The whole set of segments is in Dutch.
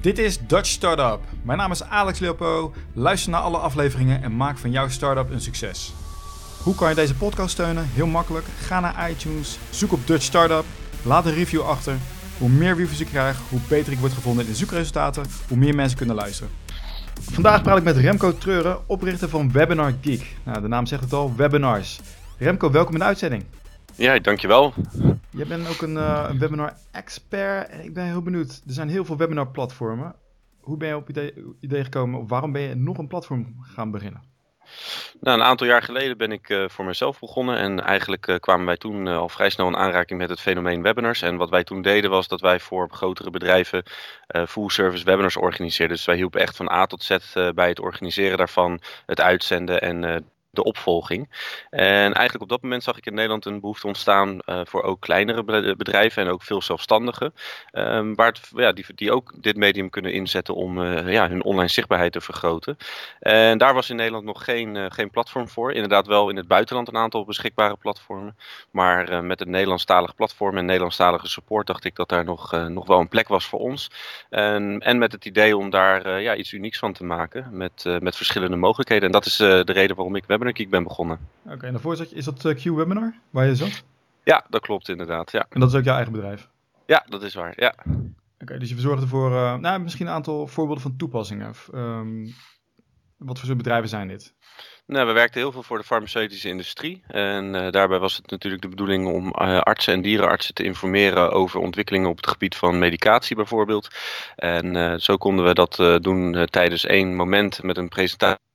Dit is Dutch Startup. Mijn naam is Alex Leopo. Luister naar alle afleveringen en maak van jouw startup een succes. Hoe kan je deze podcast steunen? Heel makkelijk. Ga naar iTunes, zoek op Dutch Startup, laat een review achter. Hoe meer reviews ik krijg, hoe beter ik word gevonden in de zoekresultaten, hoe meer mensen kunnen luisteren. Vandaag praat ik met Remco Treuren, oprichter van Webinar Geek. Nou, de naam zegt het al, webinars. Remco, welkom in de uitzending. Ja, dankjewel. Je bent ook een, uh, een webinar-expert ik ben heel benieuwd. Er zijn heel veel webinar-platformen. Hoe ben je op idee, idee gekomen of waarom ben je nog een platform gaan beginnen? Nou, een aantal jaar geleden ben ik uh, voor mezelf begonnen en eigenlijk uh, kwamen wij toen al vrij snel in aanraking met het fenomeen webinars. En wat wij toen deden was dat wij voor grotere bedrijven full service webinars organiseerden. Dus wij hielpen echt van A tot Z bij het organiseren daarvan, het uitzenden en de opvolging. En eigenlijk op dat moment zag ik in Nederland een behoefte ontstaan uh, voor ook kleinere bedrijven en ook veel zelfstandigen. Um, waar het, ja, die, die ook dit medium kunnen inzetten om uh, ja, hun online zichtbaarheid te vergroten. En daar was in Nederland nog geen, geen platform voor. Inderdaad wel in het buitenland een aantal beschikbare platformen. Maar met het Nederlandstalige platform en Nederlandstalige support dacht ik dat daar nog, nog wel een plek was voor ons. En, en met het idee om daar ja, iets unieks van te maken met, met verschillende mogelijkheden. En dat is de reden waarom ik web Webinar Geek ben begonnen. Oké, en daarvoor zat je, is dat uh, Q-Webinar waar je zat? Ja, dat klopt inderdaad, ja. En dat is ook jouw eigen bedrijf? Ja, dat is waar, ja. Oké, dus je verzorgt ervoor, uh, nou, misschien een aantal voorbeelden van toepassingen. Um, wat voor soort bedrijven zijn dit? Nou, we werkten heel veel voor de farmaceutische industrie. En uh, daarbij was het natuurlijk de bedoeling om uh, artsen en dierenartsen te informeren over ontwikkelingen op het gebied van medicatie bijvoorbeeld. En uh, zo konden we dat doen tijdens één moment met een presentatie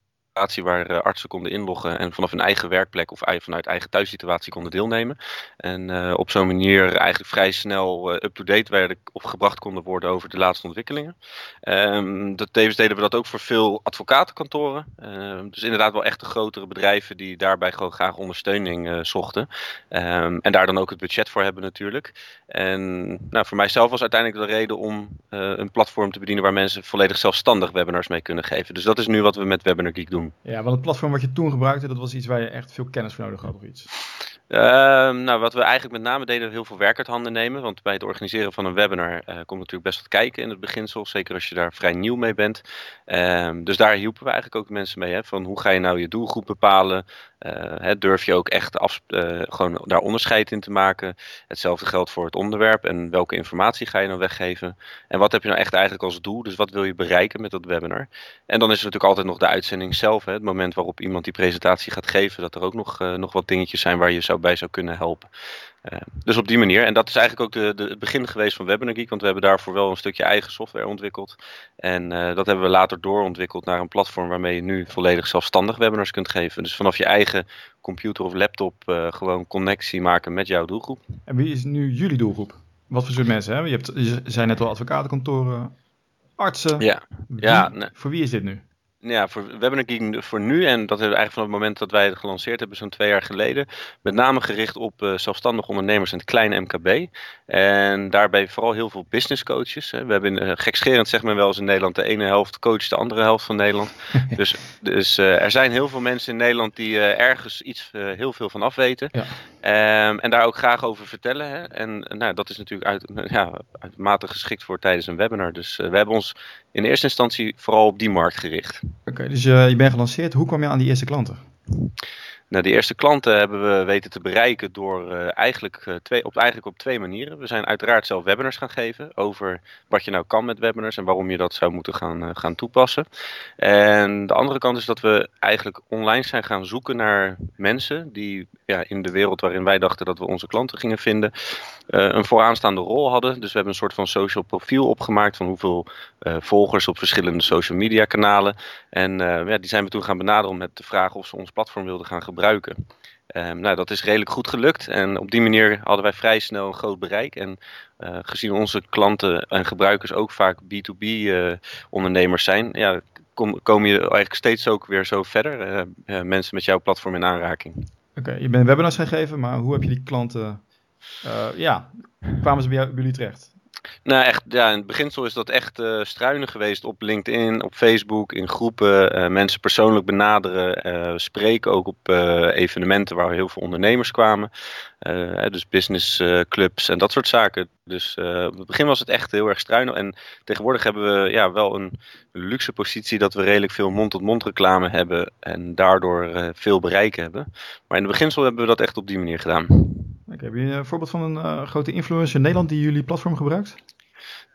waar uh, artsen konden inloggen en vanaf hun eigen werkplek of vanuit eigen thuissituatie konden deelnemen. En uh, op zo'n manier eigenlijk vrij snel uh, up-to-date werden of gebracht konden worden over de laatste ontwikkelingen. Um, dat, tevens deden we dat ook voor veel advocatenkantoren. Um, dus inderdaad wel echt de grotere bedrijven die daarbij gewoon graag ondersteuning zochten. Um, en daar dan ook het budget voor hebben natuurlijk. En nou, voor mijzelf was uiteindelijk de reden om een platform te bedienen waar mensen volledig zelfstandig webinars mee kunnen geven. Dus dat is nu wat we met Webinar Geek doen. Ja, want het platform wat je toen gebruikte, dat was iets waar je echt veel kennis voor nodig had of iets? Uh, nou, wat we eigenlijk met name deden, heel veel werk uit handen nemen. Want bij het organiseren van een webinar uh, komt natuurlijk best wat kijken in het beginsel. Zeker als je daar vrij nieuw mee bent. Uh, dus daar hielpen we eigenlijk ook mensen mee. Hè, van hoe ga je nou je doelgroep bepalen? Eh, durf je ook echt af, eh, gewoon daar onderscheid in te maken? Hetzelfde geldt voor het onderwerp. En welke informatie ga je dan weggeven? En wat heb je nou echt eigenlijk als doel? Dus wat wil je bereiken met dat webinar? En dan is er natuurlijk altijd nog de uitzending zelf. Hè, het moment waarop iemand die presentatie gaat geven. Dat er ook nog, nog wat dingetjes zijn waar je zou bij zou kunnen helpen. Uh, dus op die manier. En dat is eigenlijk ook de, de, het begin geweest van Webinar Geek. Want we hebben daarvoor wel een stukje eigen software ontwikkeld. En uh, dat hebben we later doorontwikkeld naar een platform waarmee je nu volledig zelfstandig webinars kunt geven. Dus vanaf je eigen computer of laptop uh, gewoon connectie maken met jouw doelgroep. En wie is nu jullie doelgroep? Wat voor soort mensen? Hè? Je, hebt, je zijn net al advocatenkantoren, artsen. Ja. Wie, ja nee. Voor wie is dit nu? Ja, voor Webinar Geek voor nu, en dat is eigenlijk van het moment dat wij het gelanceerd hebben, zo'n twee jaar geleden, met name gericht op uh, zelfstandige ondernemers en het kleine MKB. En daarbij vooral heel veel business coaches. Hè. We hebben uh, gekscherend, zeg maar wel eens in Nederland, de ene helft coach de andere helft van Nederland. dus dus uh, er zijn heel veel mensen in Nederland die ergens iets heel veel van afweten. Ja. Um, en daar ook graag over vertellen. Hè. En nou, dat is natuurlijk uit, ja, uitermate geschikt voor tijdens een webinar. Dus we hebben ons in eerste instantie vooral op die markt gericht. Oké, dus uh, je bent gelanceerd. Hoe kwam je aan die eerste klanten? Nou, de eerste klanten hebben we weten te bereiken door uh, eigenlijk, uh, twee, op, eigenlijk op twee manieren. We zijn uiteraard zelf webinars gaan geven over wat je nou kan met webinars en waarom je dat zou moeten gaan, uh, gaan toepassen. En de andere kant is dat we eigenlijk online zijn gaan zoeken naar mensen die ja, in de wereld waarin wij dachten dat we onze klanten gingen vinden, een vooraanstaande rol hadden. Dus we hebben een soort van social profiel opgemaakt van hoeveel volgers op verschillende social media kanalen. En ja, die zijn we toen gaan benaderen met de vraag of ze ons platform wilden gaan gebruiken gebruiken. Um, nou, dat is redelijk goed gelukt. En op die manier hadden wij vrij snel een groot bereik. En uh, gezien onze klanten en gebruikers ook vaak B2B uh, ondernemers zijn, ja, kom, kom je eigenlijk steeds ook weer zo verder. Uh, mensen met jouw platform in aanraking. Oké, je bent webinars gaan geven, maar hoe heb je die klanten, ja, kwamen ze bij, bij jullie terecht? Nou, echt, ja, in het beginsel is dat echt uh, geweest op LinkedIn, op Facebook, in groepen. Uh, mensen persoonlijk benaderen, uh, spreken ook op evenementen waar heel veel ondernemers kwamen. dus businessclubs en dat soort zaken. Dus op het begin was het echt heel erg struinen. En tegenwoordig hebben we ja, wel een luxe positie dat we redelijk veel mond-tot-mond reclame hebben. En daardoor veel bereik hebben. Maar in het beginsel hebben we dat echt op die manier gedaan. Okay, heb je een voorbeeld van een uh, grote influencer in Nederland die jullie platform gebruikt?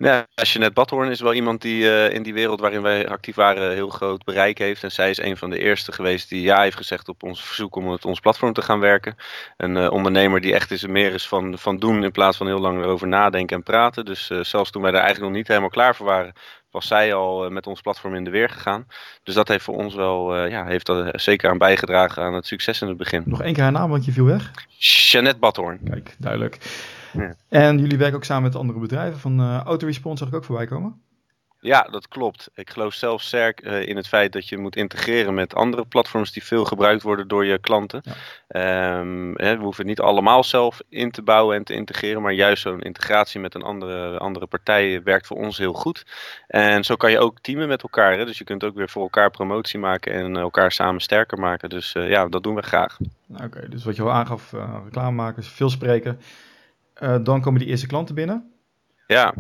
Ja, Jeanette Badhoorn is wel iemand die uh, in die wereld waarin wij actief waren heel groot bereik heeft. En zij is een van de eerste geweest die ja heeft gezegd op ons verzoek om op ons platform te gaan werken. Een uh, ondernemer die echt is meer is van, van doen in plaats van heel lang erover nadenken en praten. Dus zelfs toen wij daar eigenlijk nog niet helemaal klaar voor waren, was zij al met ons platform in de weer gegaan. Dus dat heeft voor ons wel, ja, heeft er zeker aan bijgedragen aan het succes in het begin. Nog één keer haar naam, want je viel weg. Jeannette Badhoorn. Kijk, duidelijk. Ja. En jullie werken ook samen met andere bedrijven. Van uh, Autorespons zag ik ook voorbij komen. Ja, dat klopt. Ik geloof zelf sterk uh, in het feit dat je moet integreren met andere platforms die veel gebruikt worden door je klanten. Ja. Um, hè, we hoeven niet allemaal zelf in te bouwen en te integreren, maar juist zo'n integratie met een andere, andere partij werkt voor ons heel goed. En zo kan je ook teamen met elkaar. Hè? Dus je kunt ook weer voor elkaar promotie maken en elkaar samen sterker maken. Dus uh, ja, dat doen we graag. Oké, dus wat je al aangaf, uh, reclamemakers, veel spreken. Uh, dan komen die eerste klanten binnen. Ja,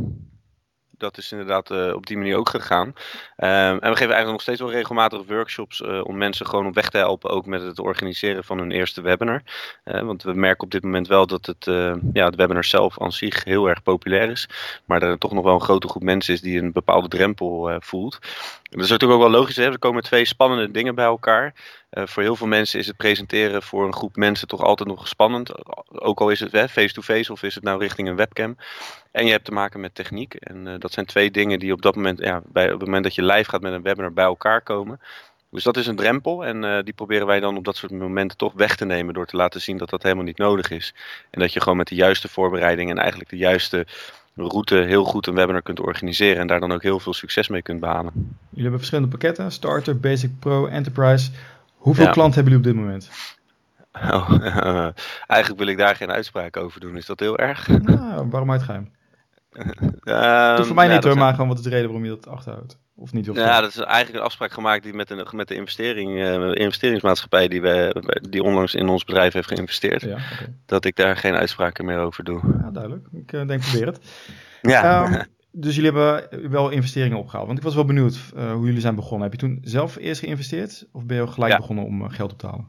dat is inderdaad uh, op die manier ook gegaan. Um, en we geven eigenlijk nog steeds wel regelmatig workshops uh, om mensen gewoon op weg te helpen, ook met het organiseren van hun eerste webinar. Want we merken op dit moment wel dat het, ja, het webinar zelf aan zich heel erg populair is, maar er toch nog wel een grote groep mensen is die een bepaalde drempel voelt. Dat is natuurlijk ook wel logisch, hè? er komen twee spannende dingen bij elkaar. Uh, voor heel veel mensen is het presenteren voor een groep mensen toch altijd nog spannend. Ook al is het face-to-face -face, of is het nou richting een webcam. En je hebt te maken met techniek. En uh, dat zijn twee dingen die op dat moment, ja, bij, op het moment dat je live gaat met een webinar bij elkaar komen. Dus dat is een drempel en uh, die proberen wij dan op dat soort momenten toch weg te nemen door te laten zien dat dat helemaal niet nodig is. En dat je gewoon met de juiste voorbereiding en eigenlijk de juiste route heel goed een webinar kunt organiseren en daar dan ook heel veel succes mee kunt behalen. Jullie hebben verschillende pakketten, Starter, Basic, Pro, Enterprise. Hoeveel ja. klanten hebben jullie op dit moment? Oh, uh, eigenlijk wil ik daar geen uitspraak over doen. Is dat heel erg? Nou, waarom uitgeheim? Uh, voor mij ja, niet hoor, maar gewoon wat is de reden waarom je dat achterhoudt? Of niet? ja, dat is eigenlijk een afspraak gemaakt die met, de, met de investering, uh, investeringsmaatschappij die, we, die onlangs in ons bedrijf heeft geïnvesteerd. Ja, okay. Dat ik daar geen uitspraken meer over doe. Ja, duidelijk. Ik uh, denk probeer het. Ja. Um, dus jullie hebben wel investeringen opgehaald. Want ik was wel benieuwd uh, hoe jullie zijn begonnen. Heb je toen zelf eerst geïnvesteerd? Of ben je gelijk ja. begonnen om geld op te halen?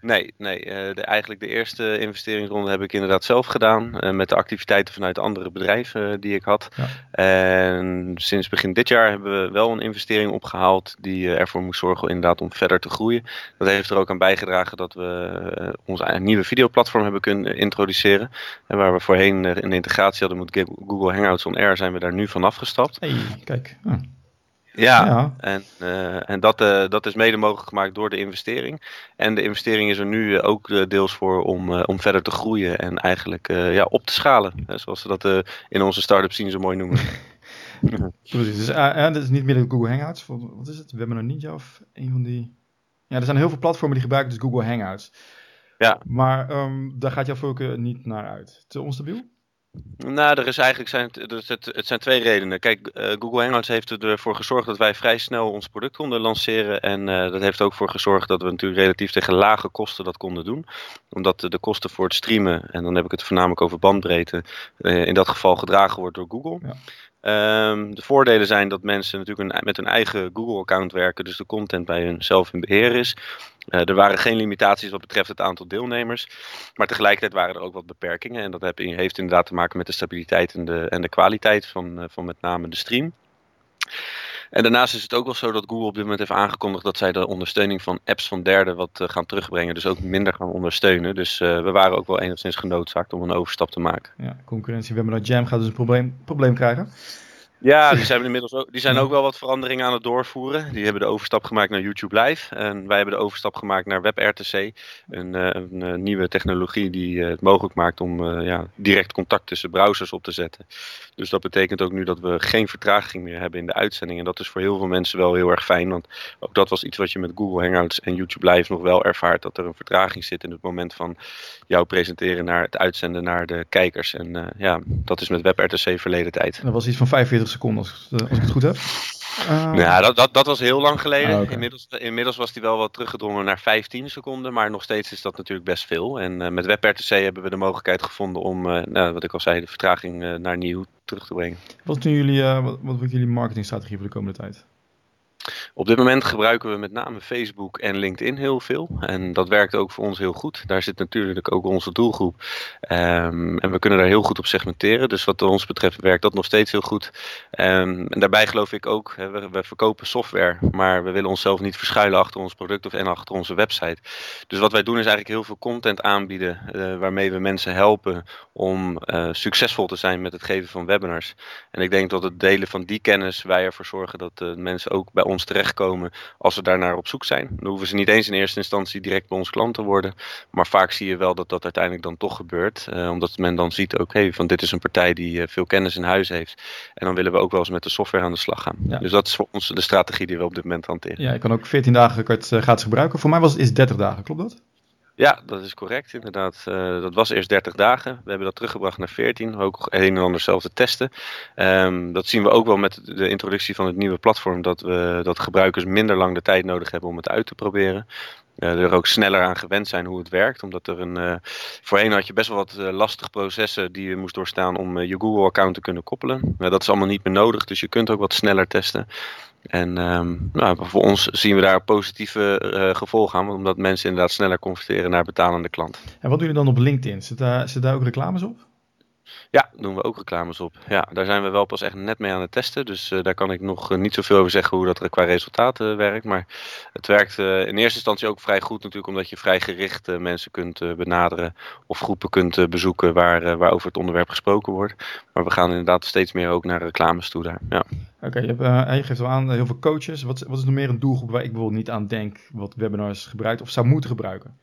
Nee, nee uh, de, eigenlijk de eerste investeringsronde heb ik inderdaad zelf gedaan. met de activiteiten vanuit andere bedrijven die ik had. Ja. En sinds begin dit jaar hebben we wel een investering opgehaald. Die ervoor moest zorgen inderdaad om verder te groeien. Dat heeft er ook aan bijgedragen dat we ons nieuwe videoplatform hebben kunnen introduceren. En waar we voorheen een integratie hadden met Google Hangouts on Air, zijn we daar nu van afgestapt. Hey, kijk. Ah. Ja, ja, en, uh, en dat, uh, dat is mede mogelijk gemaakt door de investering. En de investering is er nu uh, ook deels voor om, om verder te groeien en eigenlijk ja, op te schalen. zoals we dat in onze start-up zien zo mooi noemen. Precies, dus dat is niet meer de Google Hangouts. Wat is het? We hebben nog niet of een van die... Ja, er zijn heel veel platformen die gebruiken dus Google Hangouts. Ja. Maar um, daar gaat jouw voorkeur niet naar uit. Te onstabiel? Nou, er is eigenlijk zijn, het, zijn twee redenen. Kijk, uh, Google Hangouts heeft ervoor gezorgd dat wij vrij snel ons product konden lanceren. En uh, dat heeft ook voor gezorgd dat we natuurlijk relatief tegen lage kosten dat konden doen. Omdat de kosten voor het streamen, en dan heb ik het voornamelijk over bandbreedte, uh, in dat geval gedragen wordt door Google. Ja. Um, de voordelen zijn dat mensen natuurlijk met hun eigen Google-account werken, dus de content bij hun zelf in beheer is. Uh, er waren geen limitaties wat betreft het aantal deelnemers, maar tegelijkertijd waren er ook wat beperkingen. En dat heeft inderdaad te maken met de stabiliteit en de, en de kwaliteit van, uh, van met name de stream. En daarnaast is het ook wel zo dat Google op dit moment heeft aangekondigd dat zij de ondersteuning van apps van derden wat uh, gaan terugbrengen. Dus ook minder gaan ondersteunen. Dus uh, we waren ook wel enigszins genoodzaakt om een overstap te maken. Ja, concurrentie. We hebben dat Jam gaat dus een probleem, probleem krijgen. Ja, die zijn, inmiddels ook, die zijn ook wel wat veranderingen aan het doorvoeren. Die hebben de overstap gemaakt naar YouTube Live. En wij hebben de overstap gemaakt naar WebRTC. Een, eh, een, een nieuwe technologie die het mogelijk maakt om ja, direct contact tussen browsers op te zetten. Dus dat betekent ook nu dat we geen vertraging meer hebben in de uitzending. En dat is voor heel veel mensen wel heel erg fijn. Want ook dat was iets wat je met Google Hangouts en YouTube Live nog wel ervaart. Dat er een vertraging zit in het moment van jou presenteren naar het uitzenden naar de kijkers. En ja, dat is met WebRTC verleden tijd. dat was iets van 45 seconden als, als ik het goed heb. Uh, ja, dat, dat, dat was heel lang geleden. Ah, inmiddels, inmiddels was die wel wat teruggedrongen naar 15 seconden, maar nog steeds is dat natuurlijk best veel. En uh, met WebRTC hebben we de mogelijkheid gevonden om, uh, nou, wat ik al zei, de vertraging naar nieuw terug te brengen. Wat nu jullie, wat, wat wordt jullie marketingstrategie voor de komende tijd? Op dit moment gebruiken we met name Facebook en LinkedIn heel veel. En dat werkt ook voor ons heel goed. Daar zit natuurlijk ook onze doelgroep. Um, en we kunnen daar heel goed op segmenteren. Dus wat ons betreft werkt dat nog steeds heel goed. Um, en daarbij geloof ik ook, we, we, verkopen software. Maar we willen onszelf niet verschuilen achter ons product of en achter onze website. Dus wat wij doen is eigenlijk heel veel content aanbieden. Uh, waarmee we mensen helpen om uh, succesvol te zijn met het geven van webinars. En ik denk dat het delen van die kennis wij ervoor zorgen dat uh, mensen ook bij ons terechtkomen als we daarnaar op zoek zijn. Dan hoeven ze niet eens in eerste instantie direct bij ons klant te worden. Maar vaak zie je wel dat dat uiteindelijk dan toch gebeurt. Uh, omdat men dan ziet hey, van dit is een partij die uh, veel kennis in huis heeft. En dan willen we ook wel eens met de software aan de slag gaan. Ja. Dus dat is voor ons de strategie die we op dit moment hanteren. Ja, je kan ook 14 dagen uh, gratis gebruiken. Voor mij was het is 30 dagen, klopt dat? Ja, dat is correct inderdaad. Uh, dat was eerst 30 dagen. We hebben dat teruggebracht naar 14. Ook een en ander zelf te testen. Um, dat zien we ook wel met de introductie van het nieuwe platform. Dat, we, dat gebruikers minder lang de tijd nodig hebben om het uit te proberen. Uh, er ook sneller aan gewend zijn hoe het werkt. Omdat er een. Uh, voorheen had je best wel wat lastige processen die je moest doorstaan om je Google-account te kunnen koppelen. dat is allemaal niet meer nodig, dus je kunt ook wat sneller testen. En um, nou, voor ons zien we daar positieve uh, gevolgen aan, omdat mensen inderdaad sneller converteren naar betalende klanten. En wat doen jullie dan op LinkedIn? Zit daar, zit daar ook reclames op? Ja, doen we ook reclames op. Ja, daar zijn we wel pas echt net mee aan het testen. Dus uh, daar kan ik nog uh, niet zoveel over zeggen hoe dat qua resultaten werkt. Maar het werkt in eerste instantie ook vrij goed natuurlijk, omdat je vrij gericht mensen kunt benaderen of groepen kunt bezoeken waar, waar over het onderwerp gesproken wordt. Maar we gaan inderdaad steeds meer ook naar reclames toe daar. Ja. Oké, je, geeft wel aan heel veel coaches. Wat, wat is nog meer een doelgroep waar ik bijvoorbeeld niet aan denk, wat webinars gebruikt of zou moeten gebruiken?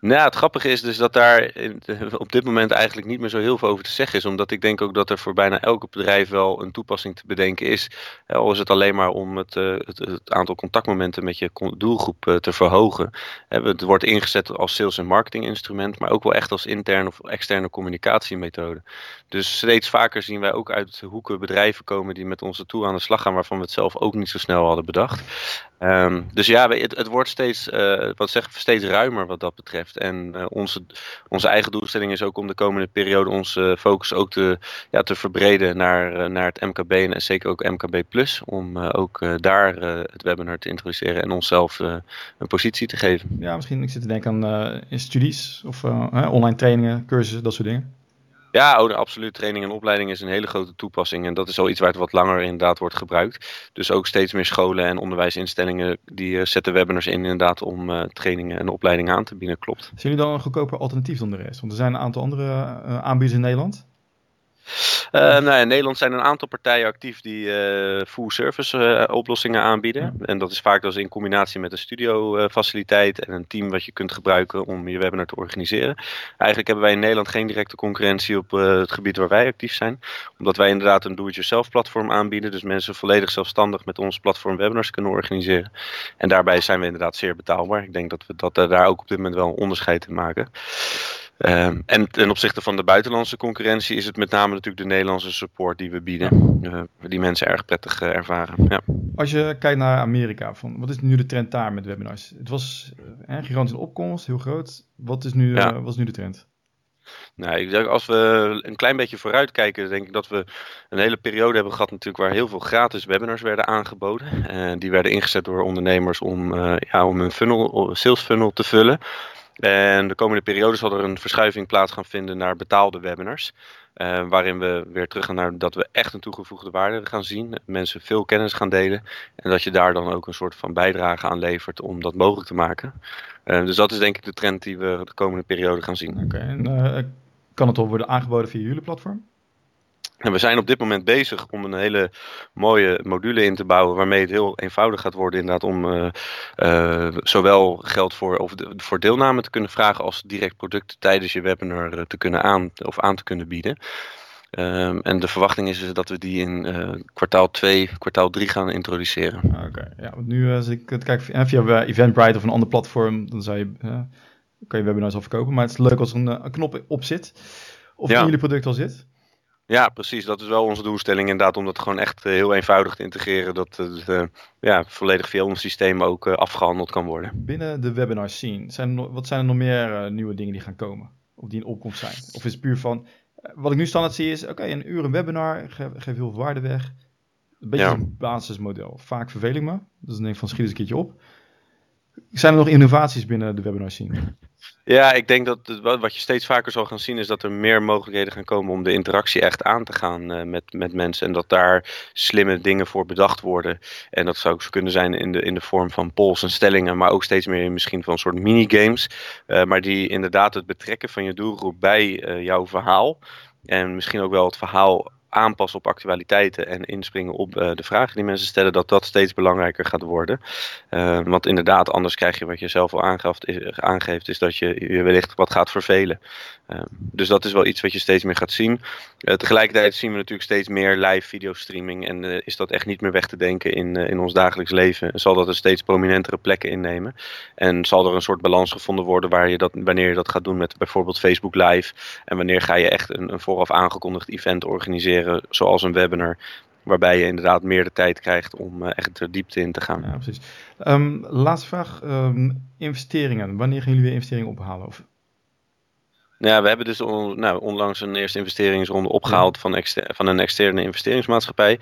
Nou, het grappige is dus dat daar op dit moment eigenlijk niet meer zo heel veel over te zeggen is. Omdat ik denk ook dat er voor bijna elke bedrijf wel een toepassing te bedenken is. Al is het alleen maar om het, het, het aantal contactmomenten met je doelgroep te verhogen. Het wordt ingezet als sales- en marketing instrument, maar ook wel echt als interne of externe communicatiemethode. Dus steeds vaker zien wij ook uit hoeken bedrijven komen die met onze tool aan de slag gaan, waarvan we het zelf ook niet zo snel hadden bedacht. Um, dus ja, het, het wordt steeds, uh, wat zeg, steeds ruimer wat dat betreft. En uh, onze, onze eigen doelstelling is ook om de komende periode onze focus ook te, ja, te verbreden naar, uh, naar het MKB en zeker ook MKB Plus. Om ook daar het webinar te introduceren en onszelf een positie te geven. Ja, misschien ik zit te denken aan studies of online trainingen, cursussen, dat soort dingen. Ja, oh, absoluut. Training en opleiding is een hele grote toepassing. En dat is al iets waar het wat langer inderdaad wordt gebruikt. Dus ook steeds meer scholen en onderwijsinstellingen die uh, zetten webinars in inderdaad om uh, trainingen en opleidingen aan te bieden. Klopt. Zijn jullie dan een goedkoper alternatief dan de rest? Want er zijn een aantal andere uh, aanbieders in Nederland. Uh, nou ja, in Nederland zijn een aantal partijen actief die uh, full service uh, oplossingen aanbieden. En dat is vaak dus in combinatie met een studio faciliteit en een team wat je kunt gebruiken om je webinar te organiseren. Eigenlijk hebben wij in Nederland geen directe concurrentie op het gebied waar wij actief zijn. Omdat wij inderdaad een do-it-yourself platform aanbieden. Dus mensen volledig zelfstandig met ons platform webinars kunnen organiseren. En daarbij zijn we inderdaad zeer betaalbaar. Ik denk dat we dat, daar ook op dit moment wel een onderscheid in maken. Uh, en ten opzichte van de buitenlandse concurrentie is het met name natuurlijk de Nederlandse support die we bieden. Uh, die mensen erg prettig uh, ervaren. Ja. Als je kijkt naar Amerika, van, wat is nu de trend daar met webinars? Het was een eh, gigantische opkomst, heel groot. Wat is nu, ja. wat is nu de trend? Nou, ik denk als we een klein beetje vooruit kijken, denk ik dat we een hele periode hebben gehad natuurlijk waar heel veel gratis webinars werden aangeboden. Uh, die werden ingezet door ondernemers om, uh, ja, om hun funnel, sales funnel te vullen. En de komende periode zal er een verschuiving plaats gaan vinden naar betaalde webinars. Uh, waarin we weer terug gaan naar dat we echt een toegevoegde waarde gaan zien. Mensen veel kennis gaan delen. En dat je daar dan ook een soort van bijdrage aan levert om dat mogelijk te maken. Uh, dus dat is denk ik de trend die we de komende periode gaan zien. Oké, en uh, kan het al worden aangeboden via jullie platform? En we zijn op dit moment bezig om een hele mooie module in te bouwen waarmee het heel eenvoudig gaat worden inderdaad om uh, uh, zowel geld voor, of de, voor deelname te kunnen vragen als direct producten tijdens je webinar te kunnen aan of aan te kunnen bieden. Um, en de verwachting is dus dat we die in uh, kwartaal 2, kwartaal 3 gaan introduceren. Oké, okay. ja, want nu als ik het kijk via Eventbrite of een ander platform, dan zou je, kan je webinars al verkopen. Maar het is leuk als er een, een knop op zit. Of ja. in jullie product al zit. Ja, precies. Dat is wel onze doelstelling inderdaad, om dat gewoon echt uh, heel eenvoudig te integreren. Dat het uh, ja, volledig via ons systeem ook uh, afgehandeld kan worden. Binnen de webinar scene, zijn er, wat zijn er nog meer nieuwe dingen die gaan komen? Of die in opkomst zijn? Of is het puur van, wat ik nu standaard zie is, oké, okay, een uur een webinar, geef, geef heel veel waarde weg. Een beetje ja. een basismodel. Vaak vervel ik me, dus dan denk ik van schiet eens een keertje op. Zijn er nog innovaties binnen de webinar scene? Ja, ik denk dat wat je steeds vaker zal gaan zien is dat er meer mogelijkheden gaan komen om de interactie echt aan te gaan uh, met, met mensen. En dat daar slimme dingen voor bedacht worden. En dat zou ook kunnen zijn in de, in de vorm van polls en stellingen, maar ook steeds meer misschien van soort minigames. Uh, maar die inderdaad het betrekken van je doelgroep bij uh, jouw verhaal. En misschien ook wel het verhaal aanpassen op actualiteiten en inspringen op uh, de vragen die mensen stellen, dat dat steeds belangrijker gaat worden. Uh, want inderdaad, anders krijg je wat je zelf al aangeeft, is, aangeeft, is dat je je wellicht wat gaat vervelen. Uh, dus dat is wel iets wat je steeds meer gaat zien. tegelijkertijd zien we natuurlijk steeds meer live videostreaming en is dat echt niet meer weg te denken in, in ons dagelijks leven. Zal dat een steeds prominentere plekken innemen en zal er een soort balans gevonden worden waar je dat, wanneer je dat gaat doen met bijvoorbeeld Facebook Live en wanneer ga je echt een, een vooraf aangekondigd event organiseren zoals een webinar. Waarbij je inderdaad meer de tijd krijgt om uh, echt de diepte in te gaan. Ja, precies. Um, laatste vraag. Um, investeringen. Wanneer gaan jullie weer investeringen ophalen? Of... Ja, we hebben dus on, nou, onlangs een eerste investeringsronde opgehaald van, van een externe investeringsmaatschappij.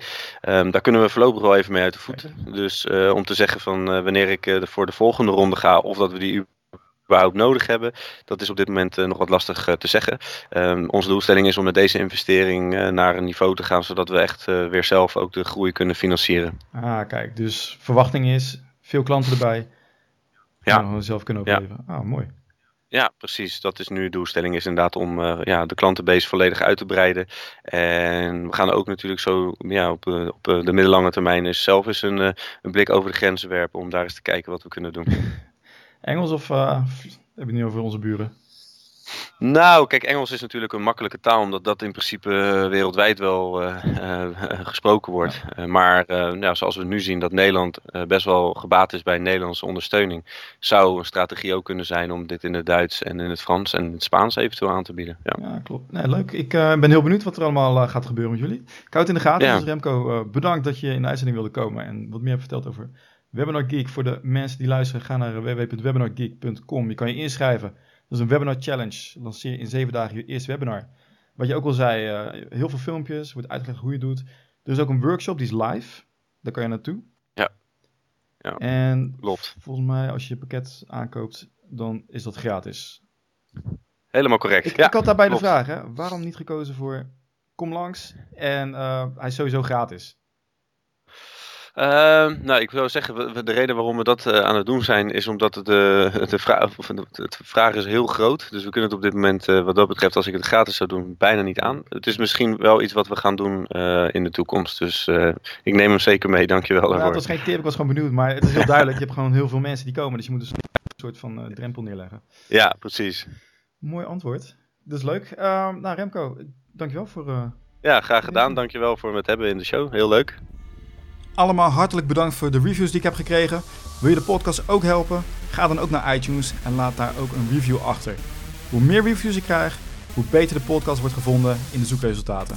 Um, daar kunnen we voorlopig wel even mee uit de voeten. Dus uh, om te zeggen van uh, wanneer ik voor de volgende ronde ga of dat we die überhaupt nodig hebben. Dat is op dit moment uh, nog wat lastig uh, te zeggen. Um, onze doelstelling is om met deze investering uh, naar een niveau te gaan, zodat we echt weer zelf ook de groei kunnen financieren. Ah, kijk, dus verwachting is veel klanten erbij. Ja. we zelf kunnen overleven. Ja. Ah, mooi. Ja, precies. Dat is nu de doelstelling, is inderdaad om uh, ja, de klantenbase volledig uit te breiden. En we gaan ook natuurlijk zo ja, op, op de middellange termijn is zelf eens een, een blik over de grenzen werpen om daar eens te kijken wat we kunnen doen. Engels of uh, heb je niet over onze buren? Nou, kijk, Engels is natuurlijk een makkelijke taal, omdat dat in principe uh, wereldwijd wel uh, uh, gesproken wordt. Ja. maar nou, zoals we nu zien dat Nederland best wel gebaat is bij Nederlandse ondersteuning, zou een strategie ook kunnen zijn om dit in het Duits en in het Frans en het Spaans eventueel aan te bieden. Ja, ja klopt. Nee, leuk. Ik ben heel benieuwd wat er allemaal gaat gebeuren met jullie. Ik hou het in de gaten. Ja. Dus Remco, bedankt dat je in de uitzending wilde komen en wat meer hebt verteld over Webinar Geek, voor de mensen die luisteren, ga naar www.webinargeek.com. Je kan je inschrijven. Dat is een webinar challenge. Lanceer in zeven dagen je eerste webinar. Wat je ook al zei, uh, heel veel filmpjes, wordt uitgelegd hoe je het doet. Er is ook een workshop, die is live. Daar kan je naartoe. Ja. ja. En Klopt. volgens mij, als je je pakket aankoopt, dan is dat gratis. Helemaal correct. Ik, ja, ik had daarbij klopt. de vraag, hè, waarom niet gekozen voor kom langs en uh, hij is sowieso gratis? Uh, nou, ik zou zeggen, de reden waarom we dat uh, aan het doen zijn, is omdat het, uh, de, vraag, de vraag is heel groot. Dus we kunnen het op dit moment, uh, wat dat betreft, als ik het gratis zou doen, bijna niet aan. Het is misschien wel iets wat we gaan doen in de toekomst. Dus ik neem hem zeker mee, dankjewel daarvoor. Ja, het was geen tip, ik was gewoon benieuwd. Maar het is heel duidelijk, je hebt gewoon heel veel mensen die komen. Dus je moet dus een soort van drempel neerleggen. Ja, precies. Mooi antwoord. Dat is leuk. Ehm, nou, Remco, dankjewel voor... ja, graag gedaan. Dankjewel voor het hebben in de show. Heel leuk. Allemaal hartelijk bedankt voor de reviews die ik heb gekregen. Wil je de podcast ook helpen? Ga dan ook naar iTunes en laat daar ook een review achter. Hoe meer reviews ik krijg, hoe beter de podcast wordt gevonden in de zoekresultaten.